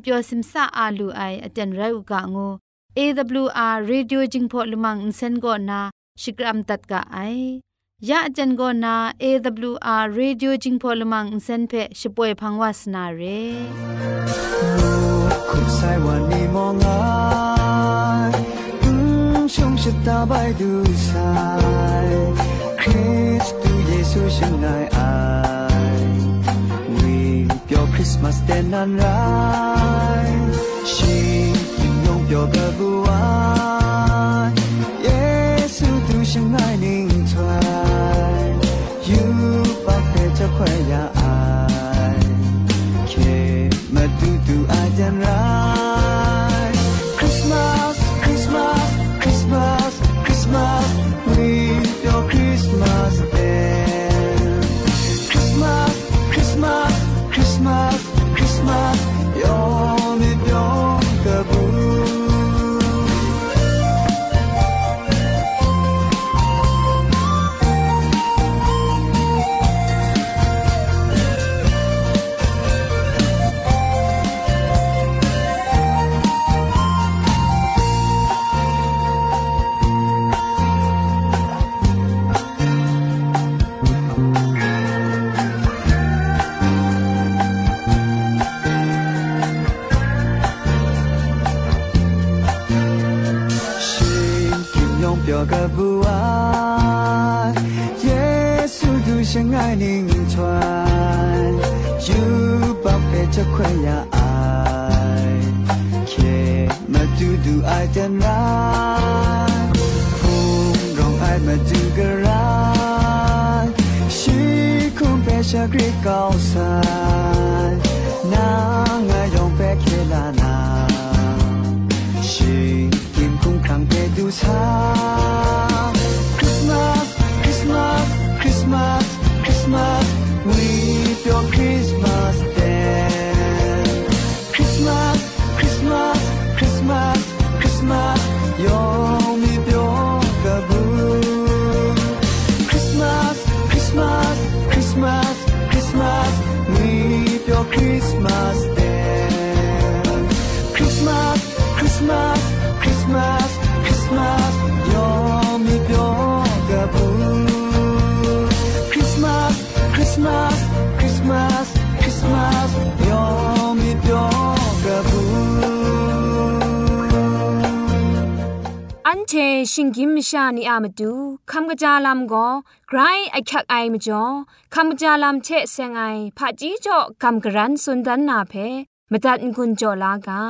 เปียวซิมซาอาลูไออเจนไรอุกะงู AWR Radio Jingpho Lumang Insen go na Shikram tat ka ai ya ajan go na AWR Radio Jingpho Lumang Insen phe shpoe phangwas na re คุณใส่วันนี้มองไงชงชะต must stand on right she no your gabuai yesu tu shin nai ning try you but the chakwa ya ai ke ma tu tu a jan right ชิงกิมชานีอามาดูคำกระจาลำก็ไกรไอคักไอมาจ่อคำกระจาลำเชะเซงไอผาจีจ่อคำกระรันสุนดันนาเพมตัดกุญจ่อลากา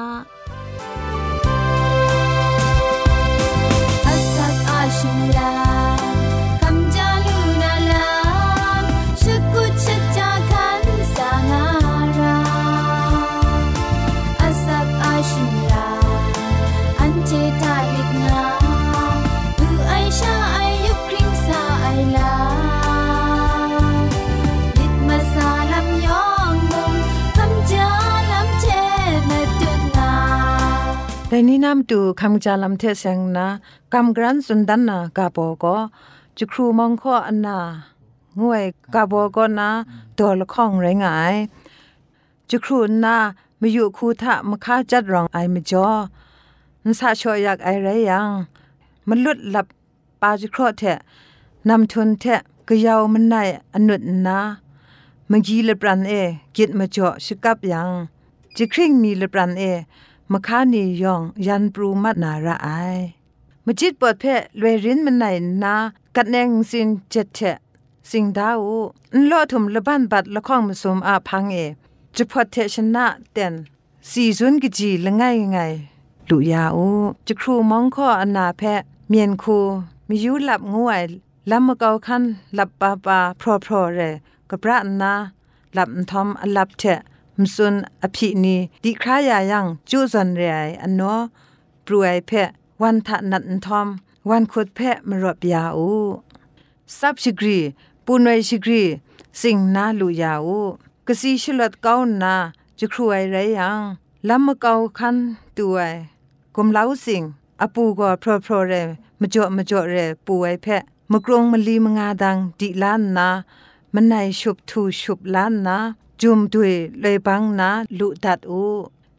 แต่นี่น้ำตูคำจาลำเทเซงนะกำกรันสุนดันนากาโปก็จุครูมองข้ออันนางวยกาโบก็นะตัวละข้องไรงายจุครูนามาอยู่คูทะมาค่าจัดรองไอมจ่อนสาชอยากไอไรยังมันลุดหลับปาจุครอเถะนำทุนเถะก็ยาวมันในอนุดนามังยีเลปรันเอกิดมาจ่อชกับยังจิคริงมีเลปรันเอ มคานียองยันปรูมัดนาระไอมจิตปอดเพลเวรินมันไหนนากัดแนงสินเจ็ดเถสิงดาวลอถุมละบ้านบัดละข้องมสมอาพังเอจุพอเทชนะเต็นสีซุนกิจีละไงไงลุยาอูจะครูมองข้ออนาแพะเมียนคูมียูหลับง่วยลำมะเกาคันหลับปาปาพรอพรอเรกับพระนาหลับทอมอลับเถ มสุนอภินีดิครายายังจูซันเรไออันโนปรวยเพะวันทะนันทอม วันขุดเพะมรบยาอูซับชิกรีปูนไวชิกรีสิงนาลุยาอูกสีชลดเก้านาจะครวยไรยังลำมะเกาคันตัวกุมเล้าสิงอปูก็พรอพรอเรมจ่อมจ่อเรปูไอเพะมกรงมลีมงาดังดิล้านนามันในชุบทูชุบล้านนา จุมตุยเลยบังนาลุดัดอู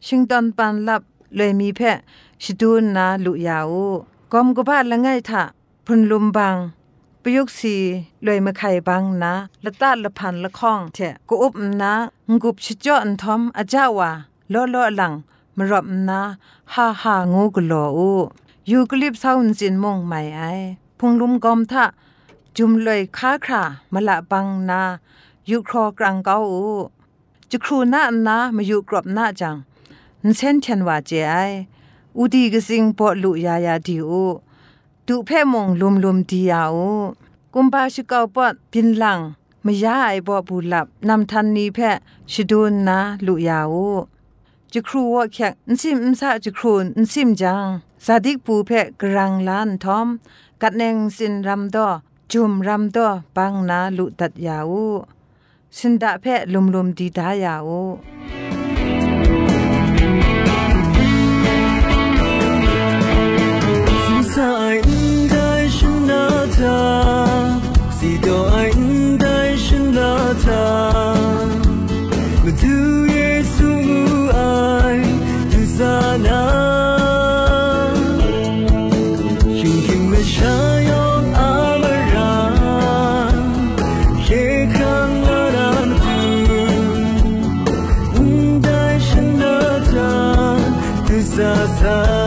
ชิงตอนปันลับเลยมีเพะชิดูนนาลุยาอูกอมกบาละไงทะพุนลุมบังประยุกสีเลยมาไข่บังนะละตาละพันละข้องเถะกูอุบนะงกุบชิจ่ออันทอมอาจาวาล้อล้อหลังมรบนะฮ่าฮ่างูกลออูยูกลิบเศร้าจินมงไม่ไอพุงลุมกอมทะจุมเลยค้าครามาละบังนา ยูครอกรังเกาอูจะครูนานามาอยู่กรอบหน้าจังนเส้นเชนว่าเจไออุดีกสิงปอลุยายาดีอูดูเพ่มงลุมลุมดียาอูกุมปาชิกาปอดพินหลังมยาไอบ่บูหลับนำทันนี้แพ่ชิดูนนาลุยาอูจะครูว่าแขกนซิมนซาจะครูนซิมจังสาดิกปูแพ่กรังลานทอม กัดแนงสินรำดอจุมรำดอปังนาลุตัดยาอู สินดาแพ่ลุมลุมดีดายาอู 在等待是那他，西多 tu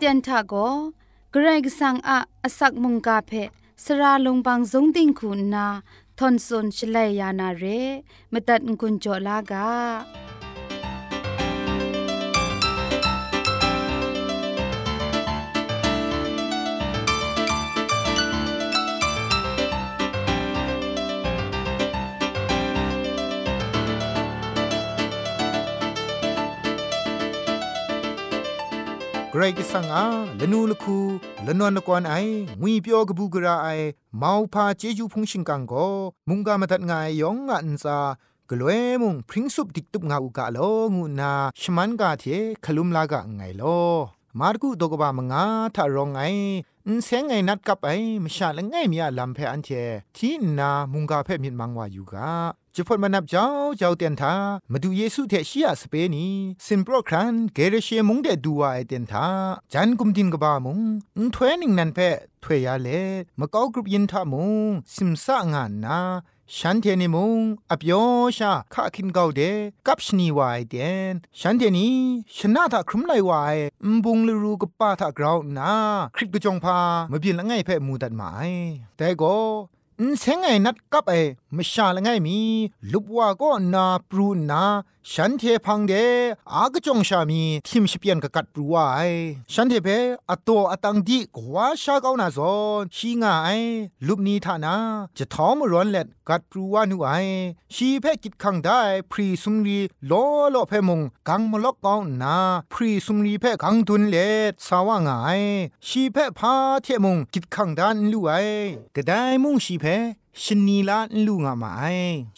เตียนทาโกเกรกสังอาอสักมุงกาเพสระลงบางสงติงคุณนาทอนซนชลัยยานาเรมตัดกุญจลากา รกสังอาละนูละคูละนวนละกวนไองุยเปียวกบูกราไอมาพาเจจูพุงชิงกังโกมุงกามาตัดงายยองงะอันซากลวยมุงพริ้งสุบดิกตุบงาอุกะโลงูนาชมันกาเทคลุมลากะไงโลมาร์กุดกบามงาทารองไงอินเซงไงนัดกับไอมชาละไงมีอะลัมเพอันเทที่นามุงกาเพมิดมังวาอยู่กา จะพดมานับเจ้าเจ้าเตียนทามาดูเยซูเทชียสเปนีสินโปรครันเกเรเชมุงเดดูวาไอเตียนทาจันกุมดินกบามุงอุนทเวนิงนันเพถวยยาเลมะกอกรุบยินทามุงสิมสะงานนาฉันเทนิมุงอับยอชาข้าคินเกาเดกับชนีวายเดนฉันเทนีชนะถ้าครุมไลวายมบุงลรูกับป้าถ้ากราวนาคริกกจงพามาเปลี่ยนละไงเพ่มูดัดหมายแต่ก็นเซงไงนัดกับไอมชาละไงมี ลุบว่าก็นาปรูนา ฉันเทพังเด อากจงชามีทิมชิเปียนกกัดปรูวายฉันเทเพอตัวอตังดีกว่าชาเกานาซอนชีงาไอลุบนี้ทานา จะท้อมร้อนเล็ดกัดปรูว่านูไอชีเพกิดขังได้ พรีสุมรีโลโลเพมงกังมลกกองนา พรีสุมรีเพกังทุนเล็ดสาวงายชีเพพาเทมงกิดขังดานลู่ไอกระไดมุงชีเพ ชนีลาลูงามาไอ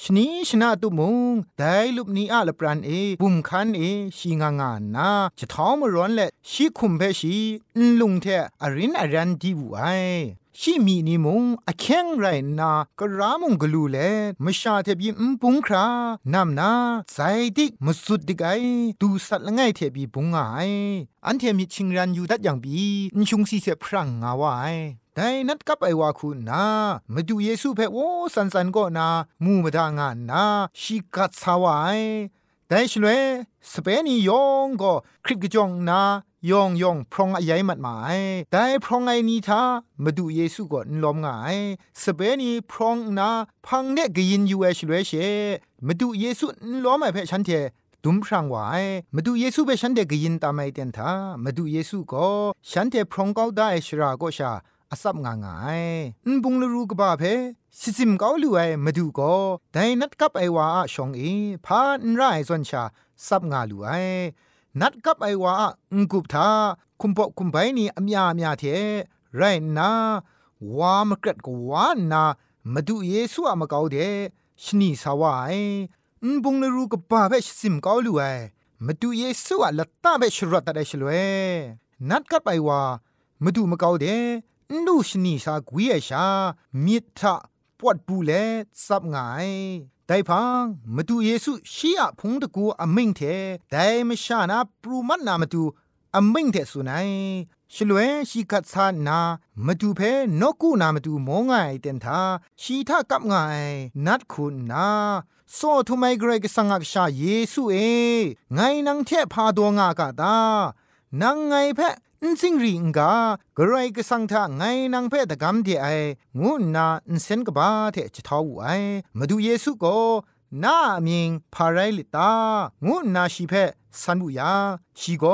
ชนีชนะตุมุงไดลุบนีอาลปรันเอบุมคันเอชีงางานาจะท้องมร้อนและชีคุมเพชีลุงเทอรินอรันดีบุไอชีมีนิมงอแข็งไรนากระมงกลูเลมชาเทบีมปุงครานำนาใจดิกมสุดดิกไอดูสัตละไงเทบีปุงไออันเทมิชิงรันอยู่ดัดอย่างบีนชุงซีเสพรังงาวไอ แต่นัดกับไอวาคุณนามาดูเยซูเพ่โอสันสันก็นามูมาดางานนาชิกัดสาวไอแต่ชลวยสเปนียองก็คริกจองนายองยองพรองอายมัดหมายแต่พรองไอนีท่ามาดูเยซูก็นลอมง่ายสเปนีพรองนาพังเนกยินยูเอชลวยเชมาดูเยซูนล้อมไอเพ่ฉันเทดุมพรางวายมาดูเยซูเปฉันเดกยินตามไอเตนท่ามาดูเยซูก็ฉันเทพรองเก้าได้ชราก็ชา อาศับงางายนบุงลรูกบ้าเพสิซิมเกาลูไอมาดูก็แต่นัดกับไอวาชองเอพานไรส่วนชาซับงาลูไอนัดกับไอวางกุบทาคุมปอคุมไปนี่อมยามยาเทไรนาวามกรดกวานามาดูเยซูอะมะเกาเดชนีสาวายนบุงลรูกบ้าเพสิมเกาลูไอมาดูเยซูอะละตาเบชรตะได้ชลเวนัดกับไอวามาดูมะเกาเด นูชนีสากวีเอชา มิทะปวดปูเลซับงายแต่พังมาดูเยซูชียพงตะกูอเมิงเทแต่ไม่ชานาปรูมันนามาดูอเมิงเทสุนัยชลเวชีกัดซานามาดูเพนกูนามาดูมองไงเต็นทาชีทากับไงนัดคุณนาโซทุไมเกรกสังกชาเยซูเอ ไงนังเทพาดวงากาตานังไงเพ สิงรีงกากระไรก็สังทาไงนางเพตกรรมที่ไองูนาอินเซนกบ้าเทจะท้าวไอมาดูเยซูก็นามิงพาไรลิตางูนาชีเพสันบุยาชีโก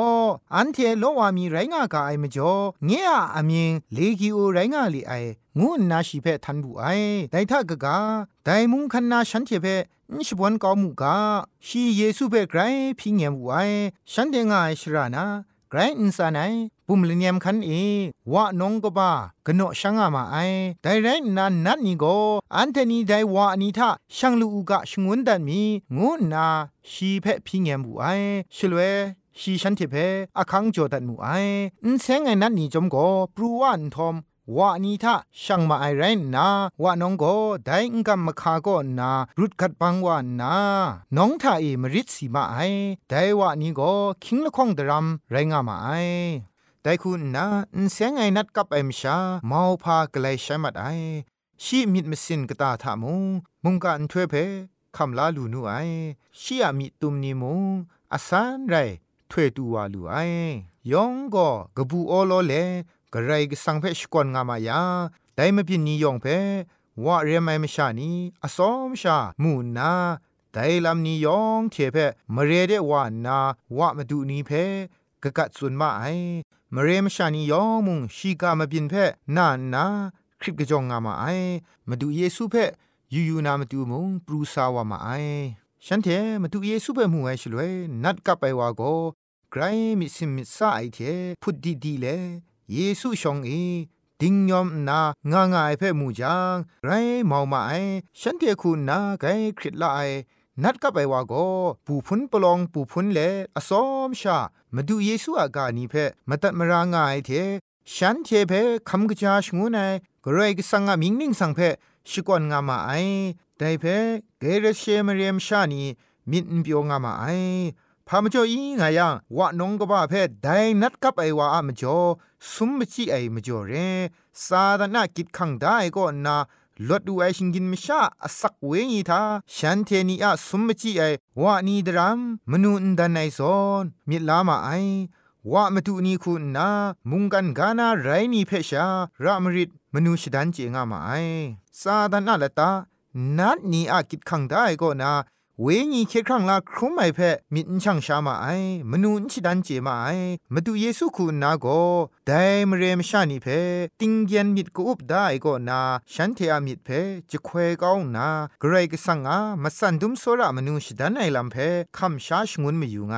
อันเทโลวามีไรงากาไอมจ่อเงียอามิงเลกิโอไรงาลีไองูนาชีเพทันบุไอไดทากะกาไดมุงคันนาฉันเทเพนชบวนกอมุกาชีเยซูเพไกรพิงเงบุไอฉันเดงไอชรานาไกรอินสานาย ปุ่มลเนียมคันเอวะนงกบากโนช่างอามาไอไดไรนันนัดนี่โกอันเทนีได้วะนีทาช่างลูกะชงวนดันมีงูนาชีเพพิงเงมูไอชลเวชีฉันเทเพอคังโจดันมูไออินเซงไงนัดนี่จอมโกปรูวันทอมวานีทาช่างมาไอไรนาวะน้องโกได้งกัมมคาโกนารุดกัดปังวานาน้องทาเอมริดสีมาไอได้วะนี้โกคิงละคงดรัมไรงามาไอ แต่คุณนะนเสียงไอนัดกับเอ็มชาเมาพากลายใช้มัดไอชีมิดมสินกตาทามุงมุงกันถ้วยเพคำลาลูนูไอชีอามิตุมนีมุงอาสานไรถวยตูวลูไอยองก็กบูโอโลเลกระไรกสังเพชกวนงามายาแต่ไม่พินนิยองเพว่าเรียไม่มชานีอสอมชามูนาแต่ลำนี้ยองเทเพมเรเดวานาว่ามาดูนี้เพกะกัดสุนมาไอ มเรมชานียองมุงชีกามาบินเพนานาคริปกะจองงามาไอมาดูเยซูเพยูยูนามาดูมุงปรูซาวามาไอฉันเทมาดูเยซูเปมูไอชลวยนัดกับไปว่าโกไกรมิสิมิสาไอเทพุดดีดีเลเยซูชองอีดิงยอมนางางายเพ่มูจางไรมองมาไอฉันเทคุณนาไกคริตละไอ นัดกับไปว่าโกปูพุนปลองปูพุนเลอสอมชามาดูเยซูอากานีเพมาตัดมารางายเทฉันเทเพคำกะจาชงูนายกรกสังงามิงนิงสังเพชิกวนงามาไอแต่เพเกเรเชมเรียมชานีมินเปียวงามาไอพามจ่ออีงายังวะนงกบ้าเพไดนัดกับไอวาอะมจ่อสุมมจิไอมจ่อเรซาดนากิดขังได้ก็นา ลดดูไอชิงกินมชาอสักเวงีทาฉันเทนีอะสุมมจิไอวะนีดรามมนูนดันไอซอนมิลามาไอว่ามาดูนี่คุณนามุงกันกานาไรนี่เพชารามริดมนูชดันเจงามาไอซาดานาละตานัดนีอากิดขังได้ก็นา เวญีเคครั้งลาครุมไม่เพมินช่างชามาไอมนูนชิดันเจมาไอมาดูเยซูคุณนาโกไดมเรมชานีเพติงเยนมิดกูอุบได้ก็นาฉันเทอามิดเพจะควยก้าวนากรก็สังอามาสันดุมโซระมนูชิดันไอลำเพคำชาชงุนไมาอยู่ไง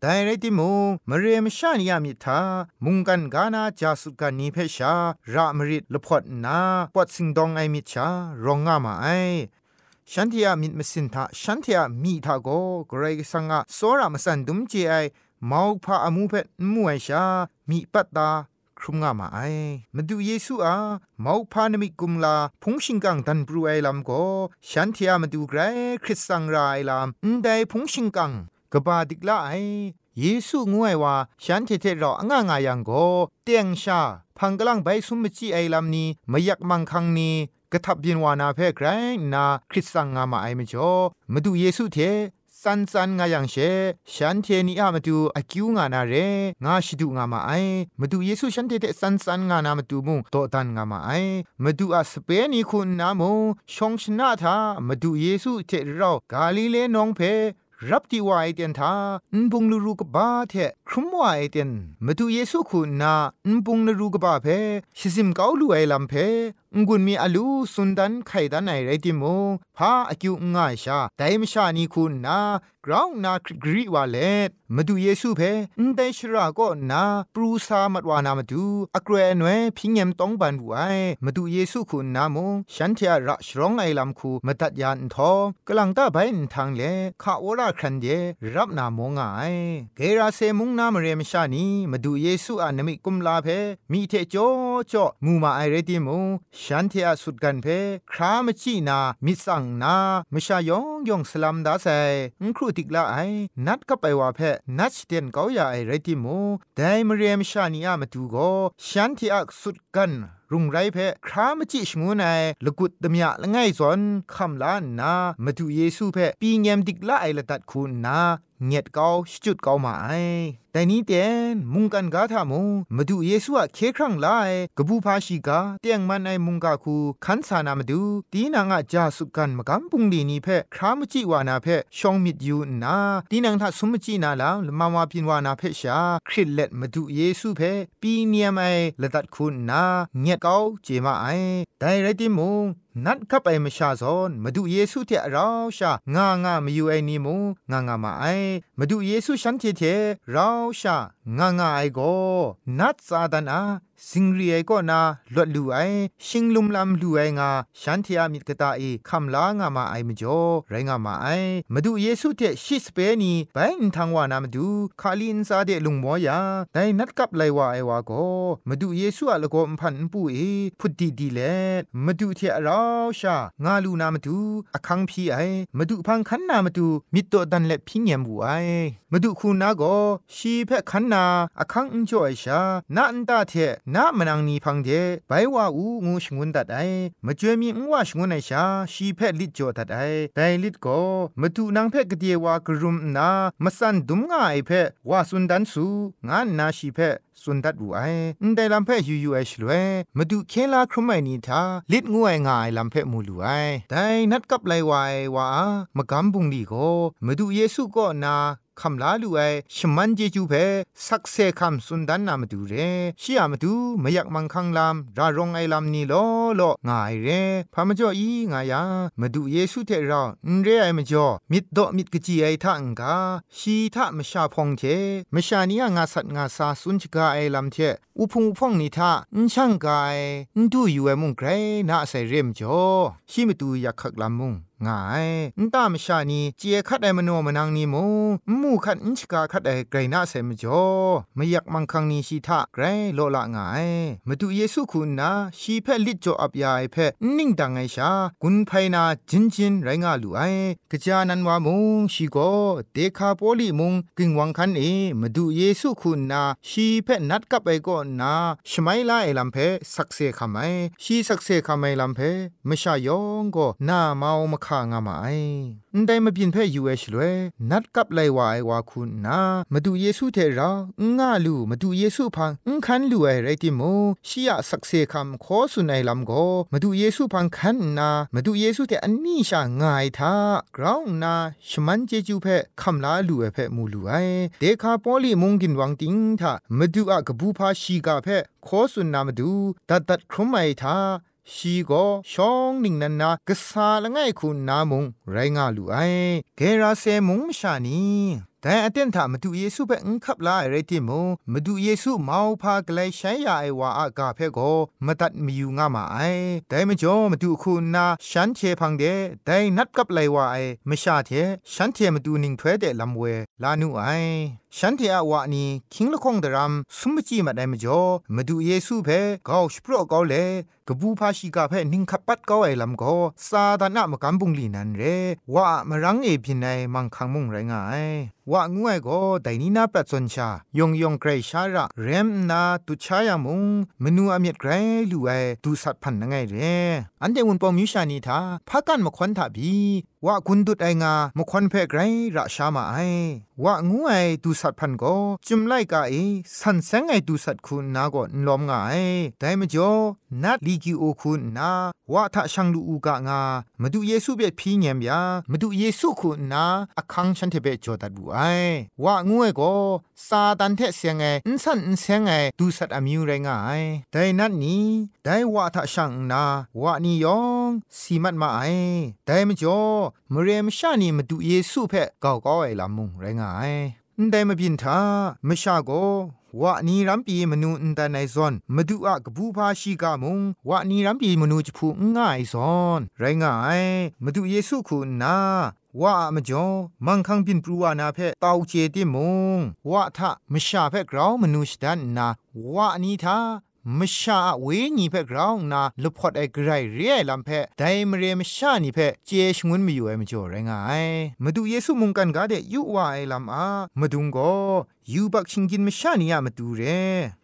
ไดไรติมูมเรมชานีอามิทามุงกันกานาจาสุกันนีเพชารามริดลพอดนาปอดสิงดองไอมิดชารองงามาไอ ฉันที่อามิดมสินทาฉันที่อามีทาโกกรกสังอาโซรามสันดุมเจไอมาวพาอมูเพมวยชา มีปัตตาครุมงามาไอมาดูเยซูอามาวพานมิกุมลาพุงชิงกังดันบรูไอลำโกฉันที่อามาดูไกรคริสตังรายลำนไดพุงชิงกังกบาดิกลาไอเยซูงวยว่าฉันเทเทรอง่างายังโกเตียงชาพังกลังใบสุมจีไอลำนี้มายักมังคังนี้ กระทับยินวานาเพ่ไกรนาคริสตังงามาไอมจ่อมาดูเยซูเทสันสันงายังเชฉันเทนี่อามาดูอากิวงานาเรงาชิดูงามาไอมาดูเยซูฉันเทเตสันสันงานามาดูมุงโตตันงามาไอมาดูอาสเปนีคุณนาโมชงชนะทามาดูเยซูเทเรากาลิเลนองเพรับที่วาไอเตียนทาอุนบุงลูรูกบ้าเทครุมว่าไอเตียนมาดูเยซูคุณนาอุนบุงลูรูกบ้าเพชิซิมเกาลูไอลำเพ งุนมีอลูสุนดันไข่ดันไอไรติโมพาอกิวง่ายชาแต่มชานีคุณนากราวนาคกรีวาเลตมาดูเยซูเพนเดชราก็นาปรูซามัดวานามาดูอเกรนเวพิญยมต้องบันบุไอมาดูเยซูคุณนามงฉันเทียระชรองไอลำคูมาตัดยานทอกลังตาไปนทางเลข้าโอราครันเดรับนามงไอเกราเซมุงนามเรมชานีมาดูเยซูอานมิกุมลาเพมีเทโจโจมูมาไอเรติมงฉันเทียสุดกันเพครามจีนามิสังนามชายองยองสลัมดาไซครูติกลาไอนัดก็ไปว่าเพนัดเตียนเกาอย่าไอไรติโมไดมเรียมชานีอามาดูโกฉันที่อักสุดกัน รุงไรเพครามจิชงูนายลกุดตมยะละไงสอนคำลานนามาดูเยซูเพปีเงมดิกละไอละตัดคุณนาเงียดเกาจุดเกาหมาไอแต่นี้เตียนมุงกันกาทามุมาดูเยซูอะเคครั้งไลกบูพาชิกาเตียงมันไอมุงกาคูขันสานามาดูตีนางอะจาสุกันมกัมปุงดีนี้เพครามจิวานาเพชองมิดยูนาตีนางทัสุมจินาลาลมามาพินวานาเพชาคริตเล็ดมาดูเยซูเพปีเนียมไอละตัดคุณนาเงียดเกาเจมาไอแต่ไรติมุงนัดขับไอมชาซอนมาดูเยซูเทเราชางางามาอยู่ไอนี่มูงางามาไอมาดูเยซูฉันเทเทเราชางางาไอโกนัดซาดานา สิงรีไอก็นาลดลูไอชิงลุมลำลูไองาฉันเทียมิตกตาเอคำลางามาไอมจ่อไรงามาไอมาดูเยซูเทชิสเปนีไปอินทางวานามาดูคาลินซาเดลุงมอยาแต่นัดกับไลวาไอวาโกมาดูเยซูอะละโกมพันปูเอพุดดีดีเลมาดูเทเราชางาลูนามาดูอคังพีไอมาดูพังคันนามาดูมิตรดันเล็พิงเยมบูไอมาดูคุณนาโกชีเพคันนาอคังอุจอยชานาอันตาเทนามันังนีพังเดไปว่าอูงูชงุนตัดไอมาจวยมีอวชงุนไอชาชีเพลิจโจตัดไอไดลิดโกมาดูนางเพกเดียวากรุมนามาสันดุมง่ายเพว่าสุนดันสูงานนาชีเพสุนดัดบูไออันใดลำเพยูยูไอชลวยมาดูเคลาครุมไอนีทาลิดงวยง่ายลำเพมูลูไอแต่นัดกับไลวายว่ามกำบุงดีโกมาดูเยซูก็นา คำลาลูไอชมันเจจูเพสักเซคำสุนดันนามดูเรชียมาดูไม่อยากมังคังลำรารองไอลำนี่ลอลอง่ายเรพามจ่ออีง่ายามาดูเยซูเทราอุเรไอมจ่อมิดดอมิดกจีไอทังกาชีทะมชาพองเทมชานียงาสัตงาซาสุนจกาไอลำเทอุพงพองนิทาอุช่างกายอุดูอยู่เอมุงไกรน่าใส่เรียมจ่อชีมตูอยากขักลำมุง ง่ายนตามชานีเจียคัดไอมโนมนังนีมูมูคัดอินชกาคัดไอไกรนาเซมจ่อไม่อยากมังคังนีชีทะไกรโลละง่ายมาดูเยซูคุณนาชีเพลิจจ่ออับยาไอเพนิ่งดังไอชากุนไพนาจินจินไรงาลูไอกะจานันวามุงชีโกเดคาโปลีมุงกิงวังคันเอมาดูเยซูคุณนาชีเพนัดกับไอก็นาชไมลาไอลัมเพสักเซคำไมชีสักเซคำไมลัมเพไม่ชายองก็น้าเมามคคางามาไอได้มาบินเพ่ยูเอชเลยนัดกับไลวาไอวาคุณนามาดูเยซูเทราง่าลูมาดูเยซูพังอุ้งคันลูไอไรติโมชียสักเซคำขอสุนัยลำโกมาดูเยซูพังขันนามาดูเยซูเทอันนี้ชาง่ายท่ากราวนาชมันเจจูเพ่คำลาลูไอเพ่มูลูไอเดคาปอลีมงกินวังติงท่ามาดูอากบูพาชีกาเพ่ขอสุนนามาดูตัดตัดครุมไอท่า ชีก็ช่องนิ่งนันนากษาละไงคุณนามุงไรงาลูไอเกราเซมุงมชานีแต่อเต็นถามาดูเยซูเปอังคับลาอะไรที่มูมาดูเยซูมาพากลายใช้ยาไอวาอากาเพโกมาตัดมีอยู่งามาไอแต่ไม่จอมาดูคุณนาฉันเทพังเดแต่นัดกับไลวาไอไม่ชาเทฉันเทมาดูนิ่งถ้วยเดลำเวลานูไอ ฉันเทอวานีคิงละคงดรามสมจีมาได้มจ่อมาดูเยซูเพกาวสปรกาวเลกบูพาชิกาเพนิงขับปัดกาวไอลำก็ซาดานะมกันบุงลีนันเรว่ามรังเอพินัยมังคังมุงไรงายว่างวยก็ไดนีนาปรัชนชายงยองเกรชาระเรมนาตุชายามุงมนูอเมียดไกรลูไอดูสัตพันนังไงเรอันเดวุนปอมิชานีทาพักกันมาควันทาบี ว่ากุนดุดไองามควันเพไกรระชามาไอว่างูไอดูสัตพันก็จุมไลกาเอสันแสงไอดูสัตคุณนาก็นลอมงาไอแต่มจ่อนัดลีกิโอคุณนาว่าถ้าช่างลูอูกะงามาดูเยซูเบียพีเงียมยามาดูเยซูคุณนาอคังฉันเทเบจอดัดบูไอว่างูไอก็ซาตันเทเสียงไออินสันอินเสียงไอดูสัตอมิวไรงายแต่นัดนี้ได้ว่าถ้าช่างนาว่านี่ยองสีมัดมาไอแต่มจ่อมเรมชานีมาดูเยซูเพะก่าก้อยลำมุงไรงายได้มาบินทามชาโกวะนีรัมปีมนูอินตานซอนมาดูอะกบูพาชีกามุงวะนีรัมปีมนูจพูง่ายซอน ไรงายมาดูเยซูคุณนาว่ามจอมังคังบินปรูวานาเพตาวเจติมงว่าทะมชาเพกราวมนูชดันนาว่านีทา มชาเวงีเพกราวนาลุพอดไอกรายเรียลัมเพไดมเรมชานีเพเจชงุนมีอยู่เอมจ่อไรงายมาดูเยซูมุงกันกาเดยูวาไอลัมอามาดุงก็ยูบักชิงกินมชานียามาดูเร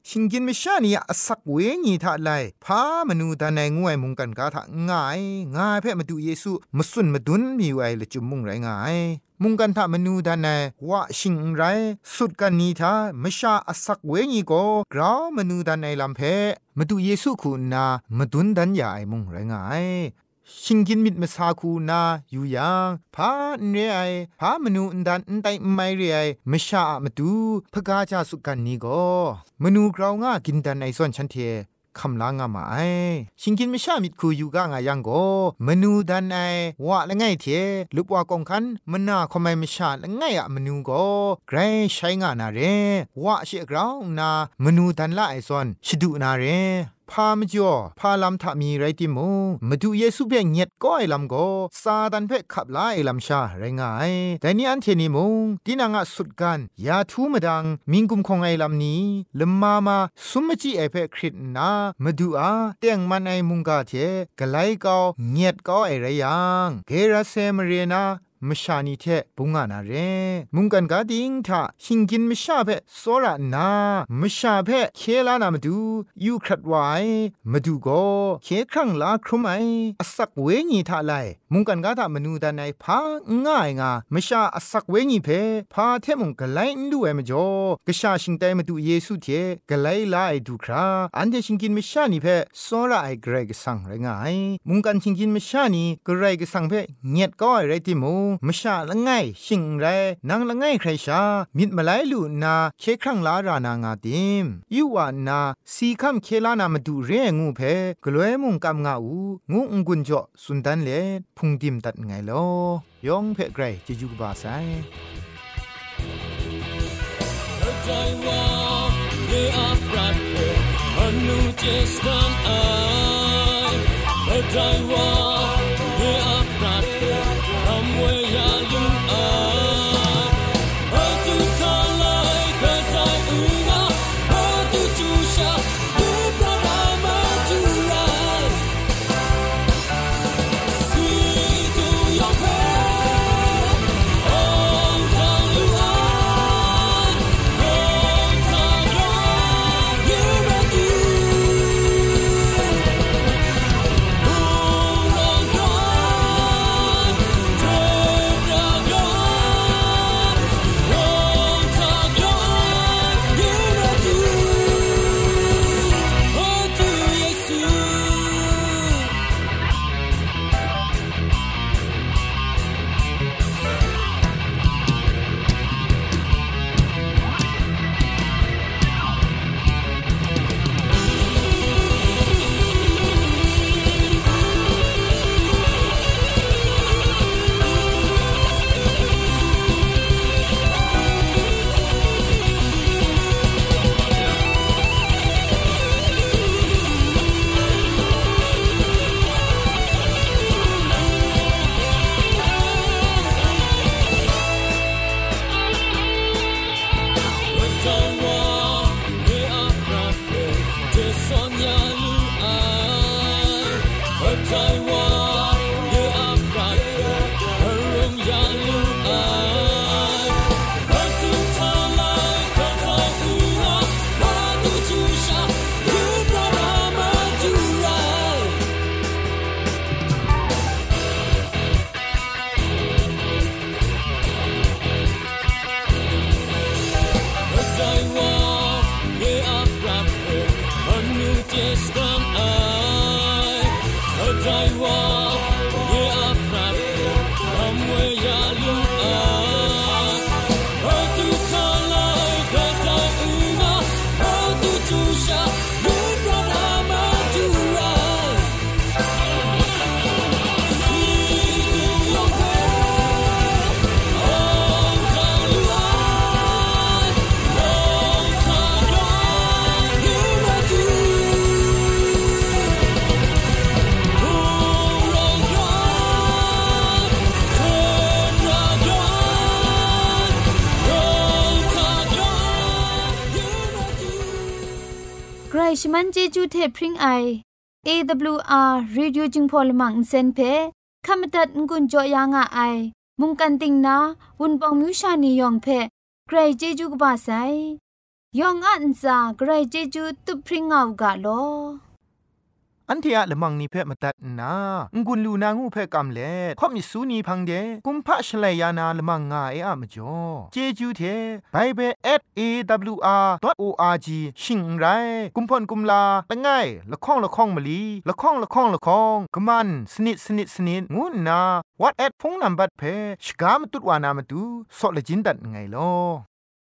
ชิงกินมชานียาสักเวญีทาไลพามนูดานายงวยมุงกันกาทะง่ายง่ายเพ่มาดูเยซูมาสุนมาดุนมีไว้ละจุมมุงไรง่าย มุงกันทามนูดานายว่าชิงไร สุดกันนีทามชาอสักเวญีโกกราวมนูดานายลำเพมาดูเยซูคุณนามาดุนดันยาไอมุงไรง่าย ชิงกินมิดมาซาคูนาอยู่ยังพาเรไอพามนูอันดันอันไตไม่เรไอมชามาดูพกาจาสุกันนี้ก็มนูกราวง่ากินดันไอส่วนฉันเทคำลางามาไอชิงกินไม่ชามิดคูอยู่ก้างายังโกมนูดันไอว่าละไงเทลุบว่ากองคันมนาคอมไม่ไม่ชาละไงอะมนูโกไกรใช้งานาเรว่าเชกราวนามนูดันละไอซอนชิดูนาเร พามจ่อพาลำทามีไรติมูมาดูเยซูเพ่งเงียดก็ไอลำก็ซาดันเพ่ขับลาไอลำชาไรงายแต่นี่อันเทนีมุงดินางะสุดกันยาทูมาดังมิงกุมคงไอลำนี้ลมมามาสุมจีไอเพ่คริตนามาดูอาเตียงมันไอมุงกาเทกไลก็เงียดก็ไอไรยังเกราเซมเรนา มชานีเทปุงานาเรมุงกันกาดิงทาหิงกินมชาเพโซรานามชาเพเคลานามาดูยูครัดไวมาดูก็เคครั้งลาครุไมอสักเวญีทาไลมุงกันกาทามนูดานายพาง่ายงามชาอสักเวญีเพพาเทมุงกไลนดูเอมจ่อกชาชิงไตมาดูเยซูเทกไลลาไอดูคราอันเดชิงกินมชานีเพโซราไอเกรกสังไรงายมุงกันชิงกินมชานีกรกสังเพเงียดก็ไอไรติมูมชาละไงชิงไรนางละไงใครชามิดมาไลลูนาเคครั้งลารานางาติมยูวานาสีคำเคลานามาดูเรงูเพกลวยมุงกำงาอูงูองกุนจ่อสุนดันเลพุงดิมตัดไงลอยองเพไกรจะยูบาไซใจว่าเดือปรัดอนุเจสตันไอใจว่า ชมันเจจูเทพริงไอ AWR Reducing Polymer เซนเพขมตัดงุนจอยางอไอ มุงกันติงนาวุนปองมิวชานียองเพใครเจจูกบาไซยองอันซาใครเจจูตุพริงเอากาโล อันเทียละมังนิเพ่มาตัดนางุนลูนางูเพ่กำเล่ข่อมิสูนีพังเดกุมพะชเลยานาละมังงาเออะมจ่อเจจูเทไปเบเบิล @awr.org ชิงไรกุมพ่นกุมลาละไงละข้องละข้องมะลีละข้องละข้องละข้องกะมันสนิดสนิดสนิดงูนา what at พงนัมบัดเพ่ชกามตุดวานามตุซอเลจินดัดไงลอ